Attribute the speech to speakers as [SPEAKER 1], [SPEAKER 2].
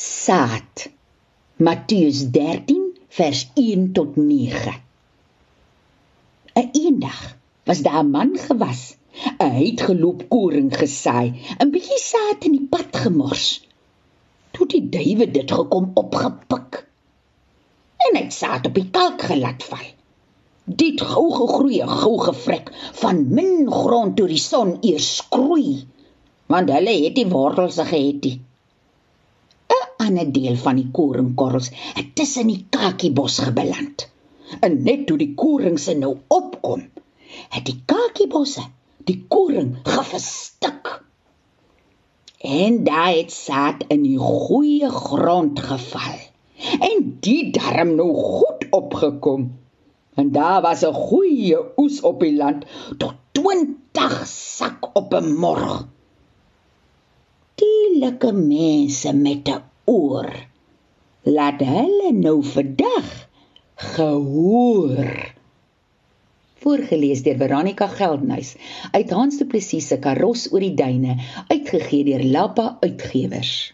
[SPEAKER 1] saad. Matteus 13 vers 1 tot 9. 'n Eendag was daar 'n man gewas. Hy het geloop koring gesaai, 'n bietjie saad in die pad gemors. Toe die duwe dit gekom opgepik. En hy het saad op die kalk gelaat val. Dit gou gegroei, gou gevrek van min grond toe die son eers skroei, want hulle het die wortels gehad. Die ander deel van die koringkorrels het tussen die kakiebos gebeland. En net toe die koringse nou opkom, het die kakiebosse die koring gefestik. En daai het saad in die goeie grond geval. En die darm nou goed opgekom. En daar was 'n goeie oes op die land tot 20 sak op 'n môre. Die lekker mense met 'n oor. Laat hulle nou vandag gehoor. Voorgeles deur Veronica Geldnys uit Hans Du Plessis se Karos oor die duine, uitgegee deur Lappa Uitgewers.